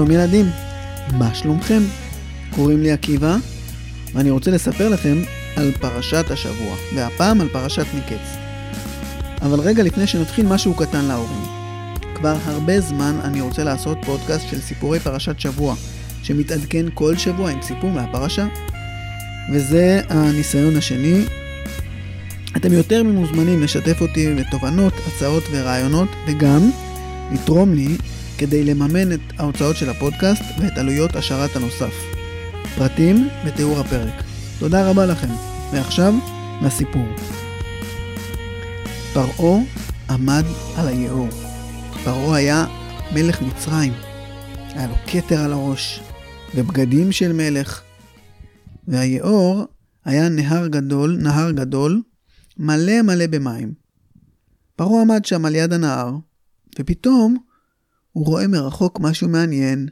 שלום ילדים, מה שלומכם? קוראים לי עקיבא, ואני רוצה לספר לכם על פרשת השבוע, והפעם על פרשת מקץ. אבל רגע לפני שנתחיל משהו קטן להורים. כבר הרבה זמן אני רוצה לעשות פודקאסט של סיפורי פרשת שבוע, שמתעדכן כל שבוע עם סיפור מהפרשה. וזה הניסיון השני. אתם יותר ממוזמנים לשתף אותי בתובנות, הצעות ורעיונות, וגם לתרום לי כדי לממן את ההוצאות של הפודקאסט ואת עלויות השארת הנוסף. פרטים בתיאור הפרק. תודה רבה לכם. ועכשיו, לסיפור. פרעה עמד על היאור. פרעה היה מלך מצרים. היה לו כתר על הראש, ובגדים של מלך. והיאור היה נהר גדול, נהר גדול, מלא מלא במים. פרעה עמד שם על יד הנהר, ופתאום הוא רואה מרחוק משהו מעניין.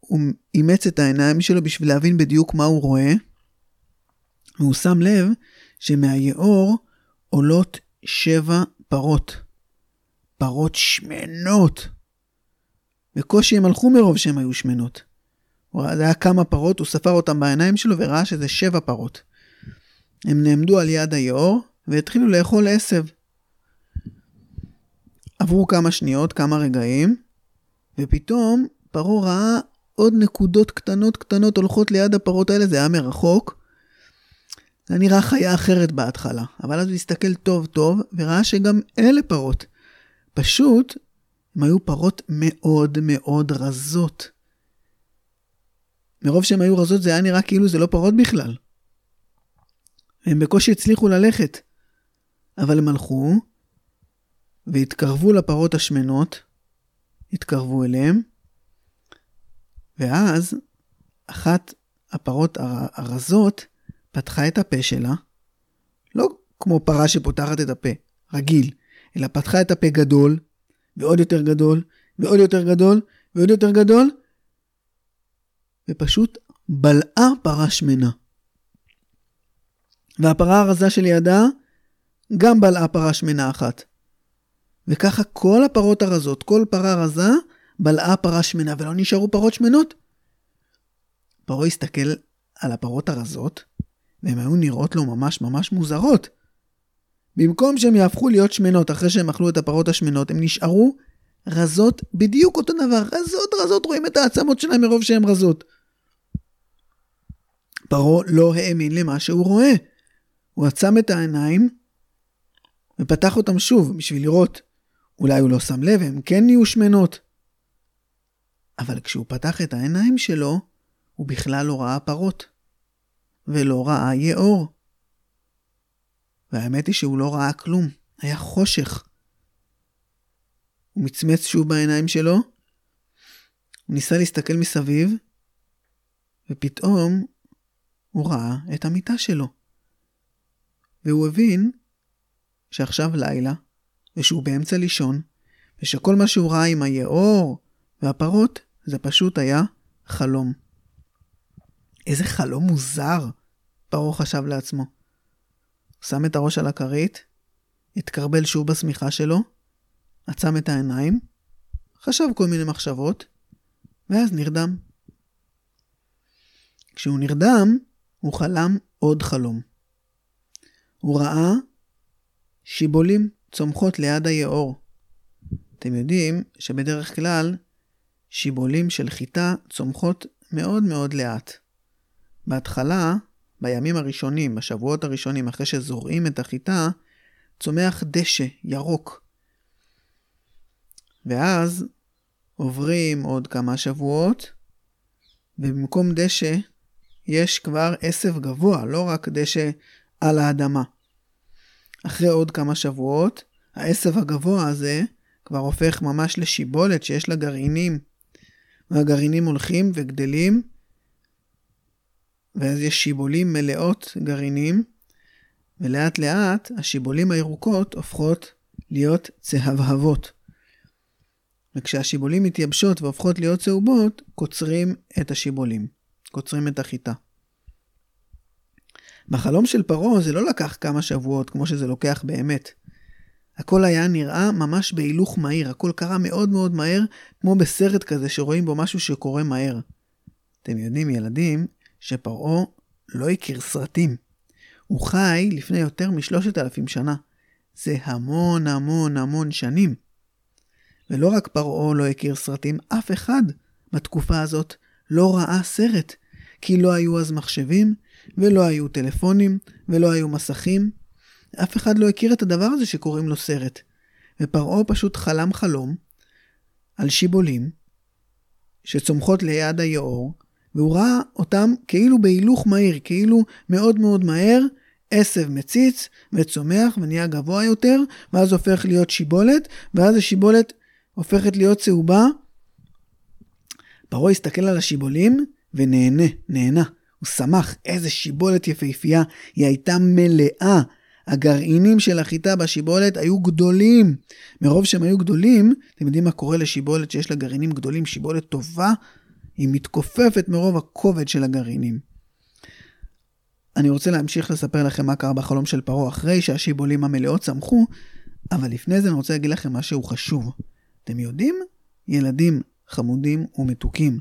הוא אימץ את העיניים שלו בשביל להבין בדיוק מה הוא רואה, והוא שם לב שמהיאור עולות שבע פרות. פרות שמנות. בקושי הם הלכו מרוב שהן היו שמנות. הוא ראה כמה פרות, הוא ספר אותם בעיניים שלו וראה שזה שבע פרות. הם נעמדו על יד היאור והתחילו לאכול עשב. עברו כמה שניות, כמה רגעים, ופתאום פרעה ראה עוד נקודות קטנות קטנות הולכות ליד הפרות האלה, זה היה מרחוק. זה נראה חיה אחרת בהתחלה, אבל אז הוא הסתכל טוב טוב וראה שגם אלה פרות. פשוט, הם היו פרות מאוד מאוד רזות. מרוב שהן היו רזות זה היה נראה כאילו זה לא פרות בכלל. הם בקושי הצליחו ללכת. אבל הם הלכו, והתקרבו לפרות השמנות, התקרבו אליהם, ואז אחת הפרות הרזות פתחה את הפה שלה, לא כמו פרה שפותחת את הפה, רגיל, אלא פתחה את הפה גדול, ועוד יותר גדול, ועוד יותר גדול, ועוד יותר גדול, ופשוט בלעה פרה שמנה. והפרה הרזה שלידה גם בלעה פרה שמנה אחת. וככה כל הפרות הרזות, כל פרה רזה, בלעה פרה שמנה, ולא נשארו פרות שמנות. פרעה הסתכל על הפרות הרזות, והן היו נראות לו ממש ממש מוזרות. במקום שהן יהפכו להיות שמנות אחרי שהם אכלו את הפרות השמנות, הן נשארו רזות בדיוק אותו דבר. רזות רזות, רואים את העצמות שלהם מרוב שהן רזות. פרעה לא האמין למה שהוא רואה. הוא עצם את העיניים ופתח אותם שוב בשביל לראות אולי הוא לא שם לב, הם כן נהיו שמנות. אבל כשהוא פתח את העיניים שלו, הוא בכלל לא ראה פרות. ולא ראה יאור. והאמת היא שהוא לא ראה כלום, היה חושך. הוא מצמץ שוב בעיניים שלו, הוא ניסה להסתכל מסביב, ופתאום הוא ראה את המיטה שלו. והוא הבין שעכשיו לילה, ושהוא באמצע לישון, ושכל מה שהוא ראה עם היאור והפרות, זה פשוט היה חלום. איזה חלום מוזר, פרעה חשב לעצמו. הוא שם את הראש על הכרית, התקרבל שוב בשמיכה שלו, עצם את העיניים, חשב כל מיני מחשבות, ואז נרדם. כשהוא נרדם, הוא חלם עוד חלום. הוא ראה שיבולים צומחות ליד היאור. אתם יודעים שבדרך כלל שיבולים של חיטה צומחות מאוד מאוד לאט. בהתחלה, בימים הראשונים, בשבועות הראשונים, אחרי שזורעים את החיטה, צומח דשא ירוק. ואז עוברים עוד כמה שבועות, ובמקום דשא יש כבר עשב גבוה, לא רק דשא על האדמה. אחרי עוד כמה שבועות, העשב הגבוה הזה כבר הופך ממש לשיבולת שיש לה גרעינים. והגרעינים הולכים וגדלים, ואז יש שיבולים מלאות גרעינים, ולאט לאט השיבולים הירוקות הופכות להיות צהבהבות. וכשהשיבולים מתייבשות והופכות להיות צהובות, קוצרים את השיבולים, קוצרים את החיטה. בחלום של פרעה זה לא לקח כמה שבועות כמו שזה לוקח באמת. הכל היה נראה ממש בהילוך מהיר, הכל קרה מאוד מאוד מהר, כמו בסרט כזה שרואים בו משהו שקורה מהר. אתם יודעים, ילדים, שפרעה לא הכיר סרטים. הוא חי לפני יותר משלושת אלפים שנה. זה המון המון המון שנים. ולא רק פרעה לא הכיר סרטים, אף אחד בתקופה הזאת לא ראה סרט. כי לא היו אז מחשבים, ולא היו טלפונים, ולא היו מסכים. אף אחד לא הכיר את הדבר הזה שקוראים לו סרט. ופרעה פשוט חלם חלום על שיבולים שצומחות ליד היאור, והוא ראה אותם כאילו בהילוך מהיר, כאילו מאוד מאוד מהר, עשב מציץ וצומח ונהיה גבוה יותר, ואז הופך להיות שיבולת, ואז השיבולת הופכת להיות צהובה. פרעה הסתכל על השיבולים ונהנה, נהנה. הוא שמח, איזה שיבולת יפהפייה, היא הייתה מלאה. הגרעינים של החיטה בשיבולת היו גדולים. מרוב שהם היו גדולים, אתם יודעים מה קורה לשיבולת שיש לה גרעינים גדולים? שיבולת טובה, היא מתכופפת מרוב הכובד של הגרעינים. אני רוצה להמשיך לספר לכם מה קרה בחלום של פרעה אחרי שהשיבולים המלאות צמחו, אבל לפני זה אני רוצה להגיד לכם משהו חשוב. אתם יודעים, ילדים חמודים ומתוקים,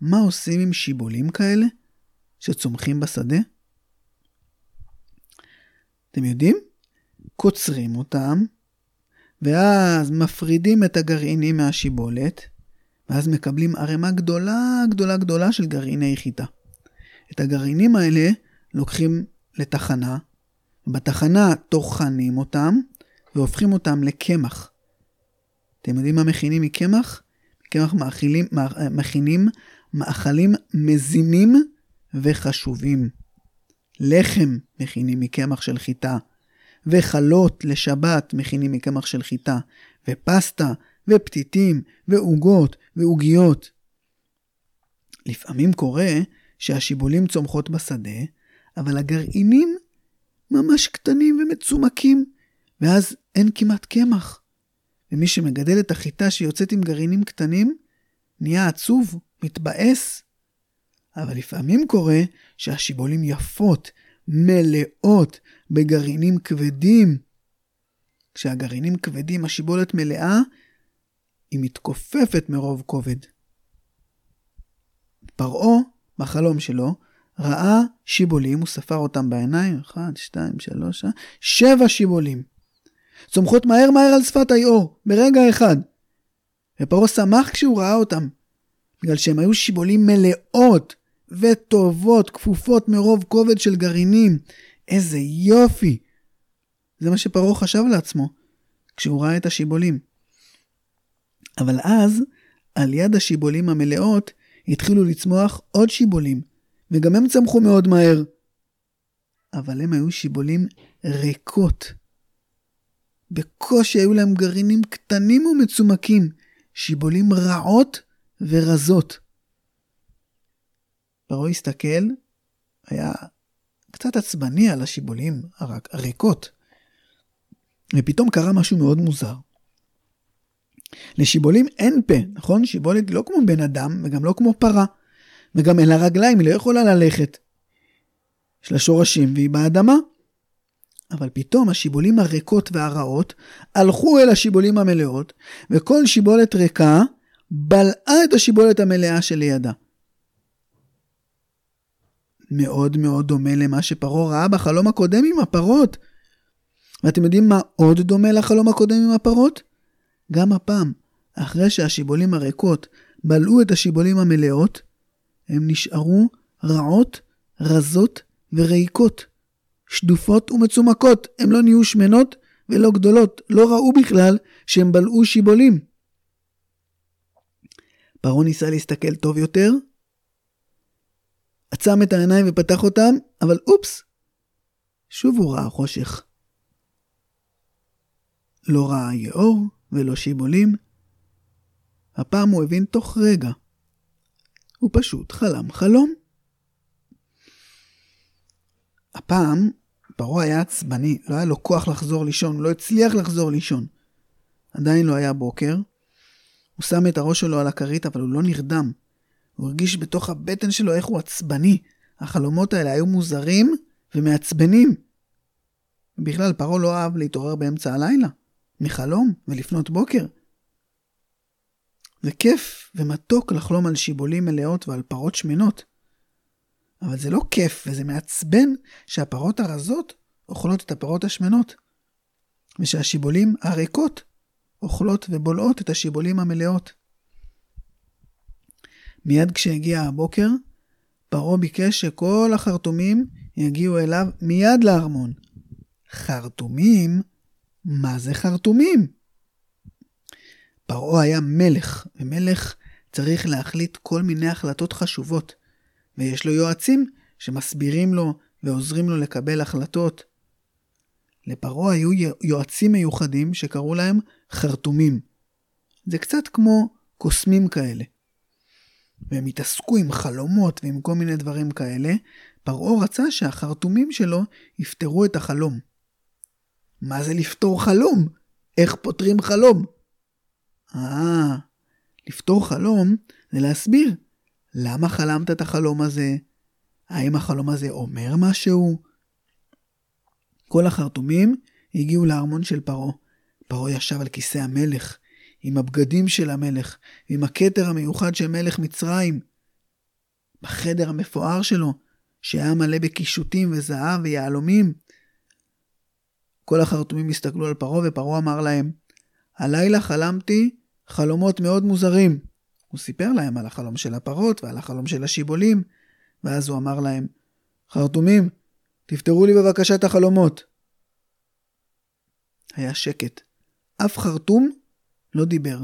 מה עושים עם שיבולים כאלה שצומחים בשדה? אתם יודעים? קוצרים אותם, ואז מפרידים את הגרעינים מהשיבולת, ואז מקבלים ערימה גדולה גדולה גדולה של גרעיני חיטה. את הגרעינים האלה לוקחים לתחנה, בתחנה טוחנים אותם והופכים אותם לקמח. אתם יודעים מה מכינים מקמח? מקמח מאכילים, מכינים מאכלים מזינים וחשובים. לחם מכינים מקמח של חיטה, וחלות לשבת מכינים מקמח של חיטה, ופסטה, ופתיתים, ועוגות, ועוגיות. לפעמים קורה שהשיבולים צומחות בשדה, אבל הגרעינים ממש קטנים ומצומקים, ואז אין כמעט קמח. ומי שמגדל את החיטה שיוצאת עם גרעינים קטנים, נהיה עצוב, מתבאס. אבל לפעמים קורה שהשיבולים יפות, מלאות, בגרעינים כבדים. כשהגרעינים כבדים, השיבולת מלאה, היא מתכופפת מרוב כובד. פרעה, בחלום שלו, ראה שיבולים, הוא ספר אותם בעיניים, 1, 2, 3, 7 שיבולים. צומחות מהר מהר על שפת היאור, ברגע אחד. ופרעה שמח כשהוא ראה אותם, בגלל שהם היו שיבולים מלאות וטובות, כפופות מרוב כובד של גרעינים. איזה יופי! זה מה שפרעה חשב לעצמו, כשהוא ראה את השיבולים. אבל אז, על יד השיבולים המלאות, התחילו לצמוח עוד שיבולים, וגם הם צמחו מאוד מהר. אבל הם היו שיבולים ריקות. בקושי היו להם גרעינים קטנים ומצומקים, שיבולים רעות ורזות. פרעה הסתכל, היה קצת עצבני על השיבולים הריקות, ופתאום קרה משהו מאוד מוזר. לשיבולים אין פה, נכון? שיבולת לא כמו בן אדם וגם לא כמו פרה. וגם אין לה רגליים, היא לא יכולה ללכת. יש לה שורשים והיא באדמה. אבל פתאום השיבולים הריקות והרעות הלכו אל השיבולים המלאות, וכל שיבולת ריקה בלעה את השיבולת המלאה שלידה. מאוד מאוד דומה למה שפרעה ראה בחלום הקודם עם הפרות. ואתם יודעים מה עוד דומה לחלום הקודם עם הפרות? גם הפעם, אחרי שהשיבולים הריקות בלעו את השיבולים המלאות, הם נשארו רעות, רזות וריקות. שדופות ומצומקות, הן לא נהיו שמנות ולא גדולות, לא ראו בכלל שהם בלעו שיבולים. פרעה ניסה להסתכל טוב יותר, עצם את העיניים ופתח אותם, אבל אופס, שוב הוא ראה חושך. לא ראה יאור ולא שיבולים. הפעם הוא הבין תוך רגע. הוא פשוט חלם חלום. הפעם פרעה היה עצבני, לא היה לו כוח לחזור לישון, לא הצליח לחזור לישון. עדיין לא היה בוקר. הוא שם את הראש שלו על הכרית, אבל הוא לא נרדם. הוא הרגיש בתוך הבטן שלו איך הוא עצבני. החלומות האלה היו מוזרים ומעצבנים. בכלל, פרעה לא אהב להתעורר באמצע הלילה. מחלום ולפנות בוקר. זה כיף ומתוק לחלום על שיבולים מלאות ועל פרות שמנות. אבל זה לא כיף וזה מעצבן שהפרות הרזות אוכלות את הפרות השמנות, ושהשיבולים הריקות אוכלות ובולעות את השיבולים המלאות. מיד כשהגיע הבוקר, פרעה ביקש שכל החרטומים יגיעו אליו מיד לארמון. חרטומים? מה זה חרטומים? פרעה היה מלך, ומלך צריך להחליט כל מיני החלטות חשובות, ויש לו יועצים שמסבירים לו ועוזרים לו לקבל החלטות. לפרעה היו יועצים מיוחדים שקראו להם חרטומים. זה קצת כמו קוסמים כאלה. והם התעסקו עם חלומות ועם כל מיני דברים כאלה, פרעה רצה שהחרטומים שלו יפתרו את החלום. מה זה לפתור חלום? איך פותרים חלום? אה, לפתור חלום זה להסביר למה חלמת את החלום הזה, האם החלום הזה אומר משהו? כל החרטומים הגיעו לארמון של פרעה. פרעה ישב על כיסא המלך, עם הבגדים של המלך, ועם הכתר המיוחד של מלך מצרים. בחדר המפואר שלו, שהיה מלא בקישוטים וזהב ויהלומים. כל החרטומים הסתכלו על פרעה, ופרעה אמר להם, הלילה חלמתי חלומות מאוד מוזרים. הוא סיפר להם על החלום של הפרות ועל החלום של השיבולים, ואז הוא אמר להם, חרטומים, תפתרו לי בבקשה את החלומות. היה שקט. אף חרטום לא דיבר.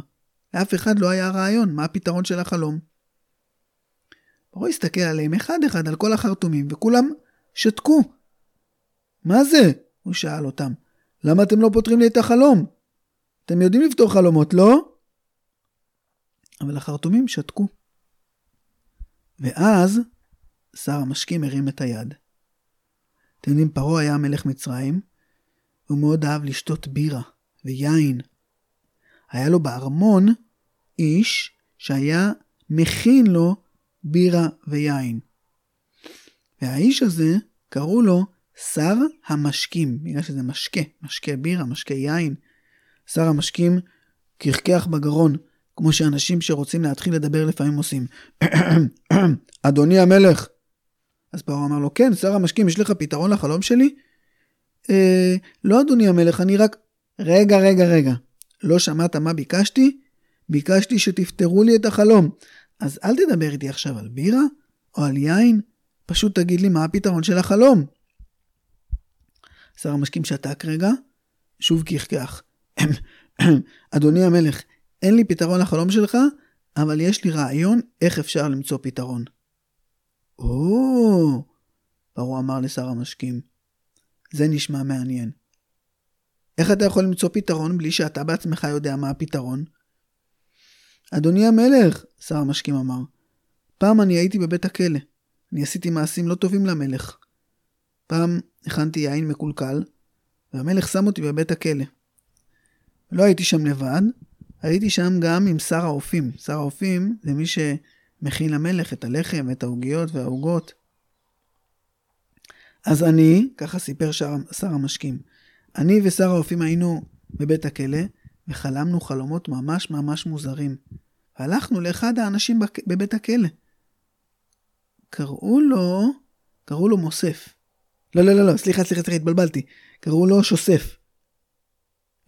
לאף אחד לא היה רעיון מה הפתרון של החלום. פרעה הסתכל עליהם אחד אחד על כל החרטומים, וכולם שתקו. מה זה? הוא שאל אותם. למה אתם לא פותרים לי את החלום? אתם יודעים לפתור חלומות, לא? אבל החרטומים שתקו. ואז שר המשקים הרים את היד. אתם יודעים, פרעה היה מלך מצרים, הוא מאוד אהב לשתות בירה ויין. היה לו בארמון איש שהיה מכין לו בירה ויין. והאיש הזה, קראו לו שר המשקים, בגלל שזה משקה, משקה בירה, משקה יין. שר המשקים קרקח בגרון, כמו שאנשים שרוצים להתחיל לדבר לפעמים עושים. אדוני המלך. אז פרעה אמר לו, כן, שר המשקים, יש לך פתרון לחלום שלי? אה, לא, אדוני המלך, אני רק... רגע, רגע, רגע. לא שמעת מה ביקשתי? ביקשתי שתפתרו לי את החלום. אז אל תדבר איתי עכשיו על בירה או על יין, פשוט תגיד לי מה הפתרון של החלום. שר המשקים שתק רגע, שוב כחכח. אדוני המלך, אין לי פתרון לחלום שלך, אבל יש לי רעיון איך אפשר למצוא פתרון. או, פרעה אמר לשר המשקים, זה נשמע מעניין. איך אתה יכול למצוא פתרון בלי שאתה בעצמך יודע מה הפתרון? אדוני המלך, שר המשקים אמר, פעם אני הייתי בבית הכלא. אני עשיתי מעשים לא טובים למלך. פעם הכנתי יין מקולקל, והמלך שם אותי בבית הכלא. לא הייתי שם לבד, הייתי שם גם עם שר האופים. שר האופים זה מי שמכין למלך את הלחם, את העוגיות והעוגות. אז אני, ככה סיפר שר, שר המשקים, אני ושר האופים היינו בבית הכלא, וחלמנו חלומות ממש ממש מוזרים. והלכנו לאחד האנשים בבית הכלא. קראו לו, קראו לו מוסף. לא, לא, לא, לא, סליחה, סליחה, סליחה, התבלבלתי. קראו לו שוסף.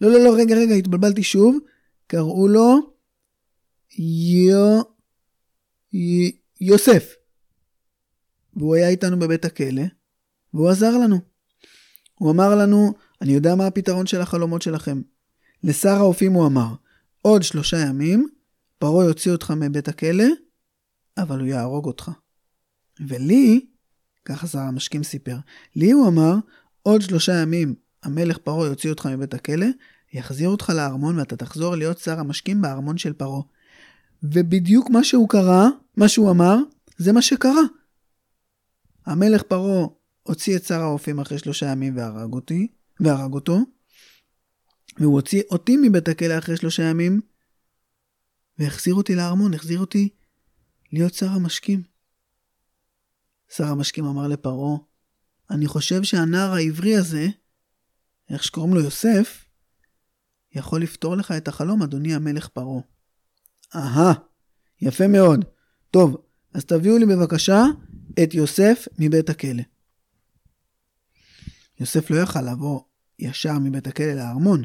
לא, לא, לא, רגע, רגע, התבלבלתי שוב. קראו לו יו... י... יוסף. והוא היה איתנו בבית הכלא, והוא עזר לנו. הוא אמר לנו, אני יודע מה הפתרון של החלומות שלכם. לשר האופים הוא אמר, עוד שלושה ימים, פרעה יוציא אותך מבית הכלא, אבל הוא יהרוג אותך. ולי, ככה שר המשקים סיפר, לי הוא אמר, עוד שלושה ימים המלך פרעה יוציא אותך מבית הכלא, יחזיר אותך לארמון ואתה תחזור להיות שר המשקים בארמון של פרעה. ובדיוק מה שהוא קרא, מה שהוא אמר, זה מה שקרה. המלך פרעה הוציא את שר האופים אחרי שלושה ימים והרג אותי, והרג אותו, והוא הוציא אותי מבית הכלא אחרי שלושה ימים, והחזיר אותי לארמון, החזיר אותי להיות שר המשקים. שר המשקים אמר לפרעה, אני חושב שהנער העברי הזה, איך שקוראים לו יוסף, יכול לפתור לך את החלום, אדוני המלך פרעה. אהה, יפה מאוד. טוב, אז תביאו לי בבקשה את יוסף מבית הכלא. יוסף לא יכל לבוא ישר מבית הכלא לארמון.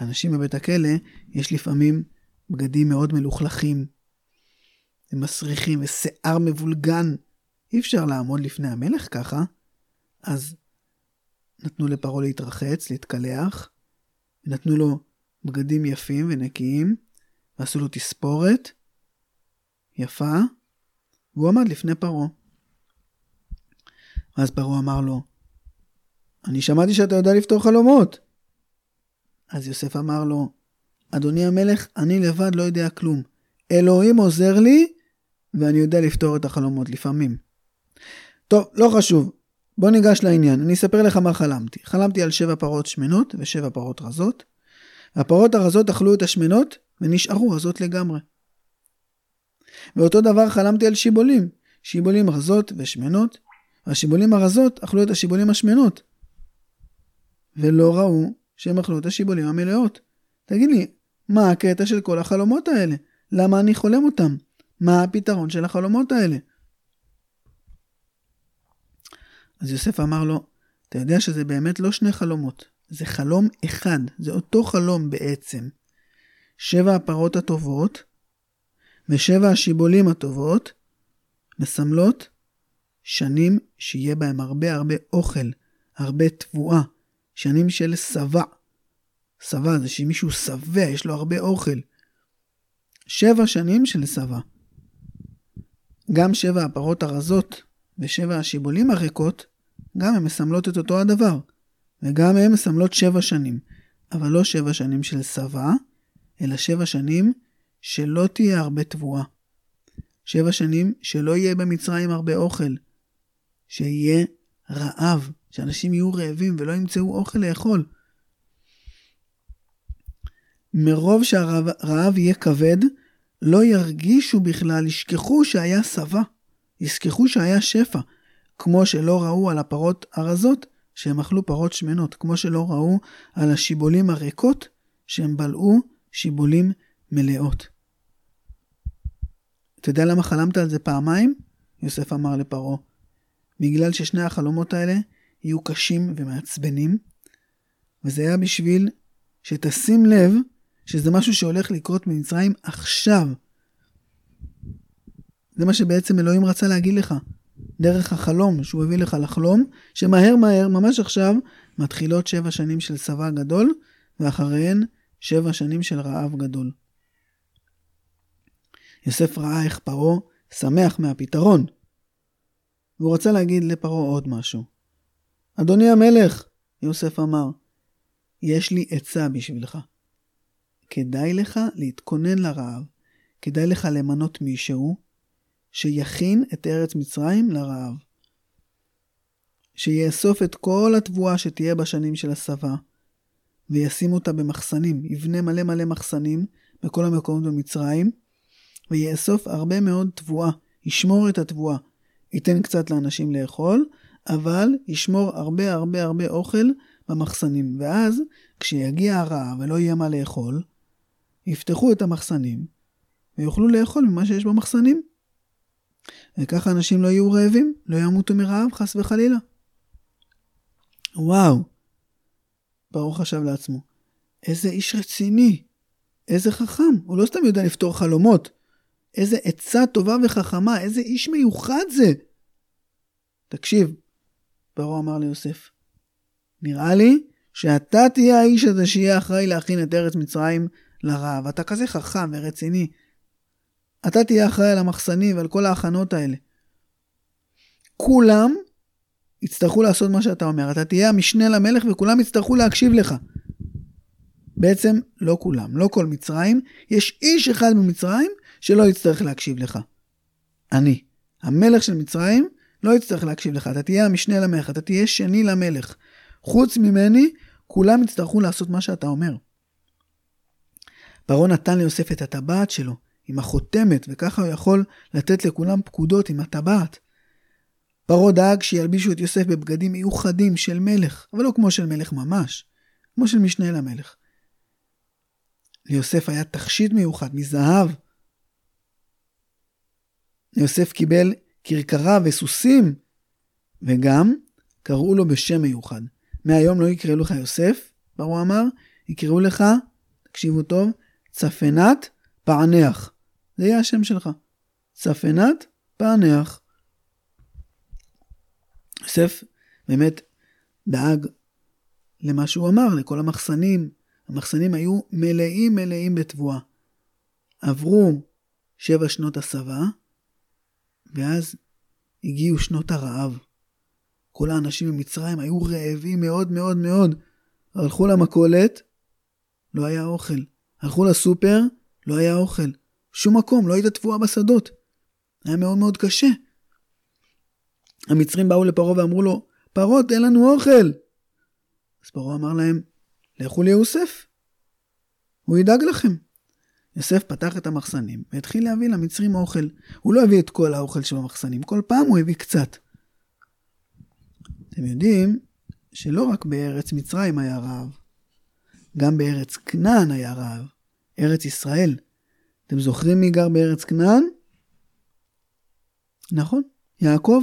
לאנשים בבית הכלא יש לפעמים בגדים מאוד מלוכלכים, ומסריחים ושיער מבולגן. אי אפשר לעמוד לפני המלך ככה. אז נתנו לפרעה להתרחץ, להתקלח, ונתנו לו בגדים יפים ונקיים, ועשו לו תספורת יפה, והוא עמד לפני פרעה. ואז פרעה אמר לו, אני שמעתי שאתה יודע לפתור חלומות. אז יוסף אמר לו, אדוני המלך, אני לבד לא יודע כלום. אלוהים עוזר לי, ואני יודע לפתור את החלומות לפעמים. טוב, לא חשוב. בוא ניגש לעניין. אני אספר לך מה חלמתי. חלמתי על שבע פרות שמנות ושבע פרות רזות. הפרות הרזות אכלו את השמנות ונשארו רזות לגמרי. ואותו דבר חלמתי על שיבולים. שיבולים רזות ושמנות, והשיבולים הרזות אכלו את השיבולים השמנות. ולא ראו שהם אכלו את השיבולים המלאות. תגיד לי, מה הקטע של כל החלומות האלה? למה אני חולם אותם? מה הפתרון של החלומות האלה? אז יוסף אמר לו, אתה יודע שזה באמת לא שני חלומות, זה חלום אחד, זה אותו חלום בעצם. שבע הפרות הטובות ושבע השיבולים הטובות מסמלות שנים שיהיה בהם הרבה הרבה אוכל, הרבה תבואה, שנים של שבע. שבע זה שמישהו שבע, יש לו הרבה אוכל. שבע שנים של שבע. גם שבע הפרות הרזות ושבע השיבולים הריקות, גם הן מסמלות את אותו הדבר. וגם הן מסמלות שבע שנים. אבל לא שבע שנים של שבע, אלא שבע שנים שלא תהיה הרבה תבואה. שבע שנים שלא יהיה במצרים הרבה אוכל. שיהיה רעב, שאנשים יהיו רעבים ולא ימצאו אוכל לאכול. מרוב שהרעב יהיה כבד, לא ירגישו בכלל, ישכחו שהיה שבע, ישכחו שהיה שפע, כמו שלא ראו על הפרות הרזות שהם אכלו פרות שמנות, כמו שלא ראו על השיבולים הריקות שהם בלעו שיבולים מלאות. אתה יודע למה חלמת על זה פעמיים? יוסף אמר לפרעה. בגלל ששני החלומות האלה יהיו קשים ומעצבנים, וזה היה בשביל שתשים לב שזה משהו שהולך לקרות במצרים עכשיו. זה מה שבעצם אלוהים רצה להגיד לך, דרך החלום שהוא הביא לך לחלום, שמהר מהר, ממש עכשיו, מתחילות שבע שנים של צבא גדול, ואחריהן שבע שנים של רעב גדול. יוסף ראה איך פרעה שמח מהפתרון, והוא רצה להגיד לפרעה עוד משהו. אדוני המלך, יוסף אמר, יש לי עצה בשבילך. כדאי לך להתכונן לרעב. כדאי לך למנות מישהו שיכין את ארץ מצרים לרעב. שיאסוף את כל התבואה שתהיה בשנים של השבע, וישים אותה במחסנים, יבנה מלא מלא מחסנים בכל המקומות במצרים, ויאסוף הרבה מאוד תבואה, ישמור את התבואה, ייתן קצת לאנשים לאכול, אבל ישמור הרבה הרבה הרבה אוכל במחסנים. ואז, כשיגיע הרעב ולא יהיה מה לאכול, יפתחו את המחסנים ויוכלו לאכול ממה שיש במחסנים. וככה אנשים לא יהיו רעבים, לא ימותו מרעב חס וחלילה. וואו, ברוך חשב לעצמו, איזה איש רציני, איזה חכם, הוא לא סתם יודע לפתור חלומות, איזה עצה טובה וחכמה, איזה איש מיוחד זה. תקשיב, פרעה אמר ליוסף, נראה לי שאתה תהיה האיש הזה שיהיה אחראי להכין את ארץ מצרים לרעב. אתה כזה חכם ורציני. אתה תהיה אחראי על המחסנים ועל כל ההכנות האלה. כולם יצטרכו לעשות מה שאתה אומר. אתה תהיה המשנה למלך וכולם יצטרכו להקשיב לך. בעצם לא כולם, לא כל מצרים. יש איש אחד במצרים שלא יצטרך להקשיב לך. אני. המלך של מצרים לא יצטרך להקשיב לך. אתה תהיה המשנה למלך, אתה תהיה שני למלך. חוץ ממני, כולם יצטרכו לעשות מה שאתה אומר. פרעה נתן ליוסף את הטבעת שלו, עם החותמת, וככה הוא יכול לתת לכולם פקודות עם הטבעת. פרעה דאג שילבישו את יוסף בבגדים מיוחדים של מלך, אבל לא כמו של מלך ממש, כמו של משנה למלך. ליוסף היה תכשיט מיוחד מזהב. יוסף קיבל כרכרה וסוסים, וגם קראו לו בשם מיוחד. מהיום לא יקראו לך יוסף, פרעה אמר, יקראו לך, תקשיבו טוב, צפנת פענח. זה יהיה השם שלך. צפנת פענח. יוסף באמת דאג למה שהוא אמר, לכל המחסנים. המחסנים היו מלאים מלאים בתבואה. עברו שבע שנות הסבה, ואז הגיעו שנות הרעב. כל האנשים במצרים היו רעבים מאוד מאוד מאוד. הלכו למכולת, לא היה אוכל. הלכו לסופר, לא היה אוכל. שום מקום, לא הייתה תבואה בשדות. היה מאוד מאוד קשה. המצרים באו לפרעה ואמרו לו, פרעה, תן לנו אוכל. אז פרעה אמר להם, לכו ליוסף, הוא ידאג לכם. יוסף פתח את המחסנים והתחיל להביא למצרים אוכל. הוא לא הביא את כל האוכל שבמחסנים, כל פעם הוא הביא קצת. אתם יודעים שלא רק בארץ מצרים היה רעב, גם בארץ כנען היה רעב, ארץ ישראל. אתם זוכרים מי גר בארץ כנען? נכון, יעקב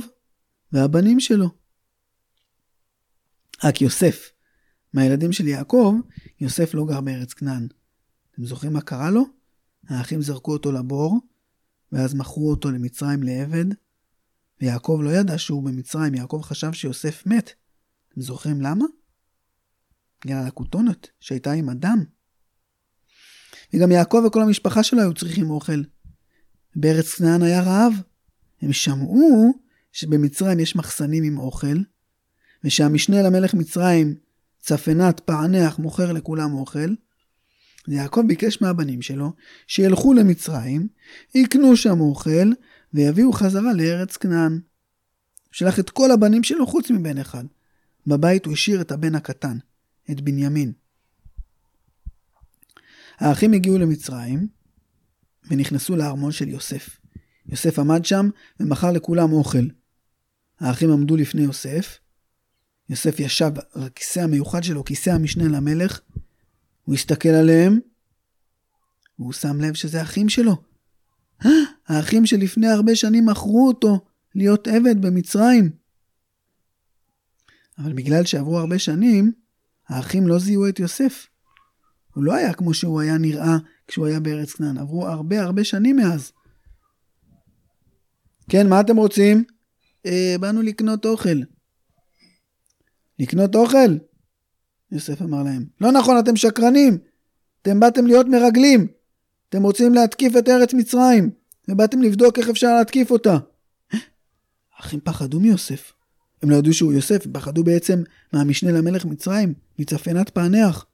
והבנים שלו. רק יוסף, מהילדים של יעקב, יוסף לא גר בארץ כנען. אתם זוכרים מה קרה לו? האחים זרקו אותו לבור, ואז מכרו אותו למצרים לעבד, ויעקב לא ידע שהוא במצרים, יעקב חשב שיוסף מת. אתם זוכרים למה? בגלל הכותונת שהייתה עם אדם. וגם יעקב וכל המשפחה שלו היו צריכים אוכל. בארץ כנען היה רעב. הם שמעו שבמצרים יש מחסנים עם אוכל, ושהמשנה למלך מצרים, צפנת פענח, מוכר לכולם אוכל. ויעקב ביקש מהבנים שלו שילכו למצרים, יקנו שם אוכל, ויביאו חזרה לארץ כנען. שלח את כל הבנים שלו חוץ מבן אחד. בבית הוא השאיר את הבן הקטן, את בנימין. האחים הגיעו למצרים ונכנסו לארמון של יוסף. יוסף עמד שם ומכר לכולם אוכל. האחים עמדו לפני יוסף. יוסף ישב על הכיסא המיוחד שלו, כיסא המשנה למלך. הוא הסתכל עליהם, והוא שם לב שזה אחים שלו. האחים שלפני הרבה שנים מכרו אותו להיות עבד במצרים. אבל בגלל שעברו הרבה שנים, האחים לא זיהו את יוסף. הוא לא היה כמו שהוא היה נראה כשהוא היה בארץ כנען. עברו הרבה הרבה שנים מאז. כן, מה אתם רוצים? אה, באנו לקנות אוכל. לקנות אוכל? יוסף אמר להם. לא נכון, אתם שקרנים. אתם באתם להיות מרגלים. אתם רוצים להתקיף את ארץ מצרים, ובאתם לבדוק איך אפשר להתקיף אותה. האחים פחדו מיוסף. הם לא ידעו שהוא יוסף, הם פחדו בעצם מהמשנה למלך מצרים, מצפנת פענח.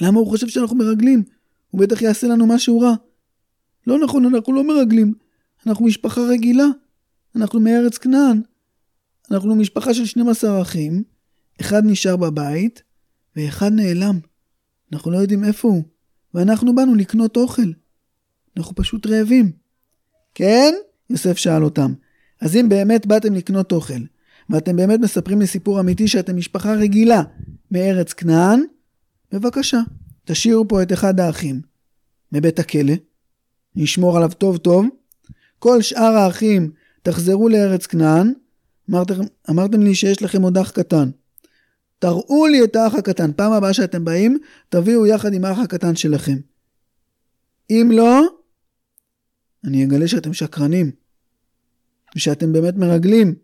למה הוא חושב שאנחנו מרגלים? הוא בטח יעשה לנו משהו רע. לא נכון, אנחנו לא מרגלים. אנחנו משפחה רגילה. אנחנו מארץ כנען. אנחנו משפחה של 12 אחים, אחד נשאר בבית, ואחד נעלם. אנחנו לא יודעים איפה הוא. ואנחנו באנו לקנות אוכל. אנחנו פשוט רעבים. כן? יוסף שאל אותם. אז אם באמת באתם לקנות אוכל, ואתם באמת מספרים לי סיפור אמיתי שאתם משפחה רגילה מארץ כנען, בבקשה, תשאירו פה את אחד האחים בבית הכלא, נשמור עליו טוב טוב. כל שאר האחים תחזרו לארץ כנען. אמרתם, אמרתם לי שיש לכם עוד אח קטן. תראו לי את האח הקטן. פעם הבאה שאתם באים, תביאו יחד עם האח הקטן שלכם. אם לא, אני אגלה שאתם שקרנים. ושאתם באמת מרגלים.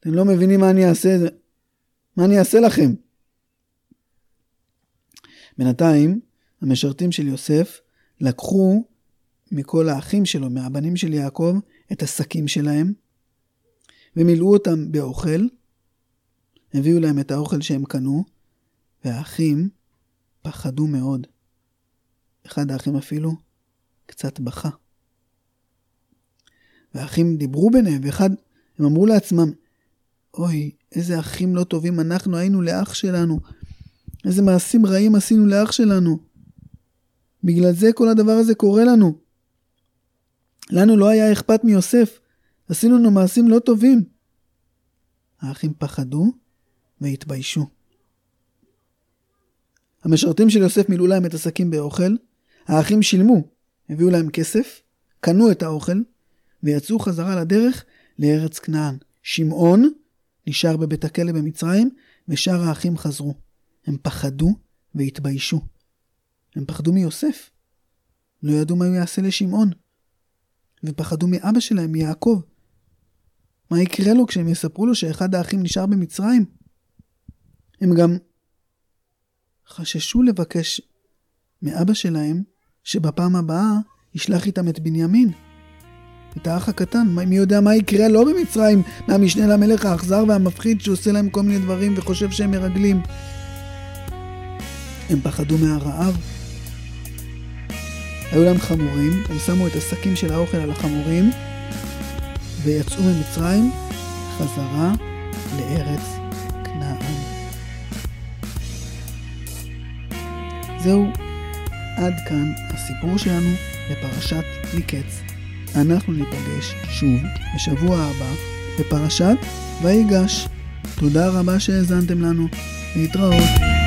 אתם לא מבינים מה אני אעשה, מה אני אעשה לכם. בינתיים, המשרתים של יוסף לקחו מכל האחים שלו, מהבנים של יעקב, את השקים שלהם, ומילאו אותם באוכל, הביאו להם את האוכל שהם קנו, והאחים פחדו מאוד. אחד האחים אפילו קצת בכה. והאחים דיברו ביניהם, ואחד, הם אמרו לעצמם, אוי, איזה אחים לא טובים אנחנו היינו לאח שלנו. איזה מעשים רעים עשינו לאח שלנו. בגלל זה כל הדבר הזה קורה לנו. לנו לא היה אכפת מיוסף, עשינו לנו מעשים לא טובים. האחים פחדו והתביישו. המשרתים של יוסף מילאו להם את השקים באוכל, האחים שילמו, הביאו להם כסף, קנו את האוכל, ויצאו חזרה לדרך לארץ כנען. שמעון נשאר בבית הכלא במצרים, ושאר האחים חזרו. הם פחדו והתביישו. הם פחדו מיוסף. לא ידעו מה הוא יעשה לשמעון. ופחדו מאבא שלהם, מיעקב. מה יקרה לו כשהם יספרו לו שאחד האחים נשאר במצרים? הם גם חששו לבקש מאבא שלהם שבפעם הבאה ישלח איתם את בנימין. את האח הקטן, מי יודע מה יקרה לו במצרים מהמשנה למלך האכזר והמפחיד שעושה להם כל מיני דברים וחושב שהם מרגלים. הם פחדו מהרעב. היו להם חמורים, הם שמו את השקים של האוכל על החמורים ויצאו ממצרים חזרה לארץ זהו, עד כאן הסיפור שלנו בפרשת מקץ. אנחנו ניפגש שוב בשבוע הבא בפרשת ויגש. תודה רבה שהאזנתם לנו. להתראות.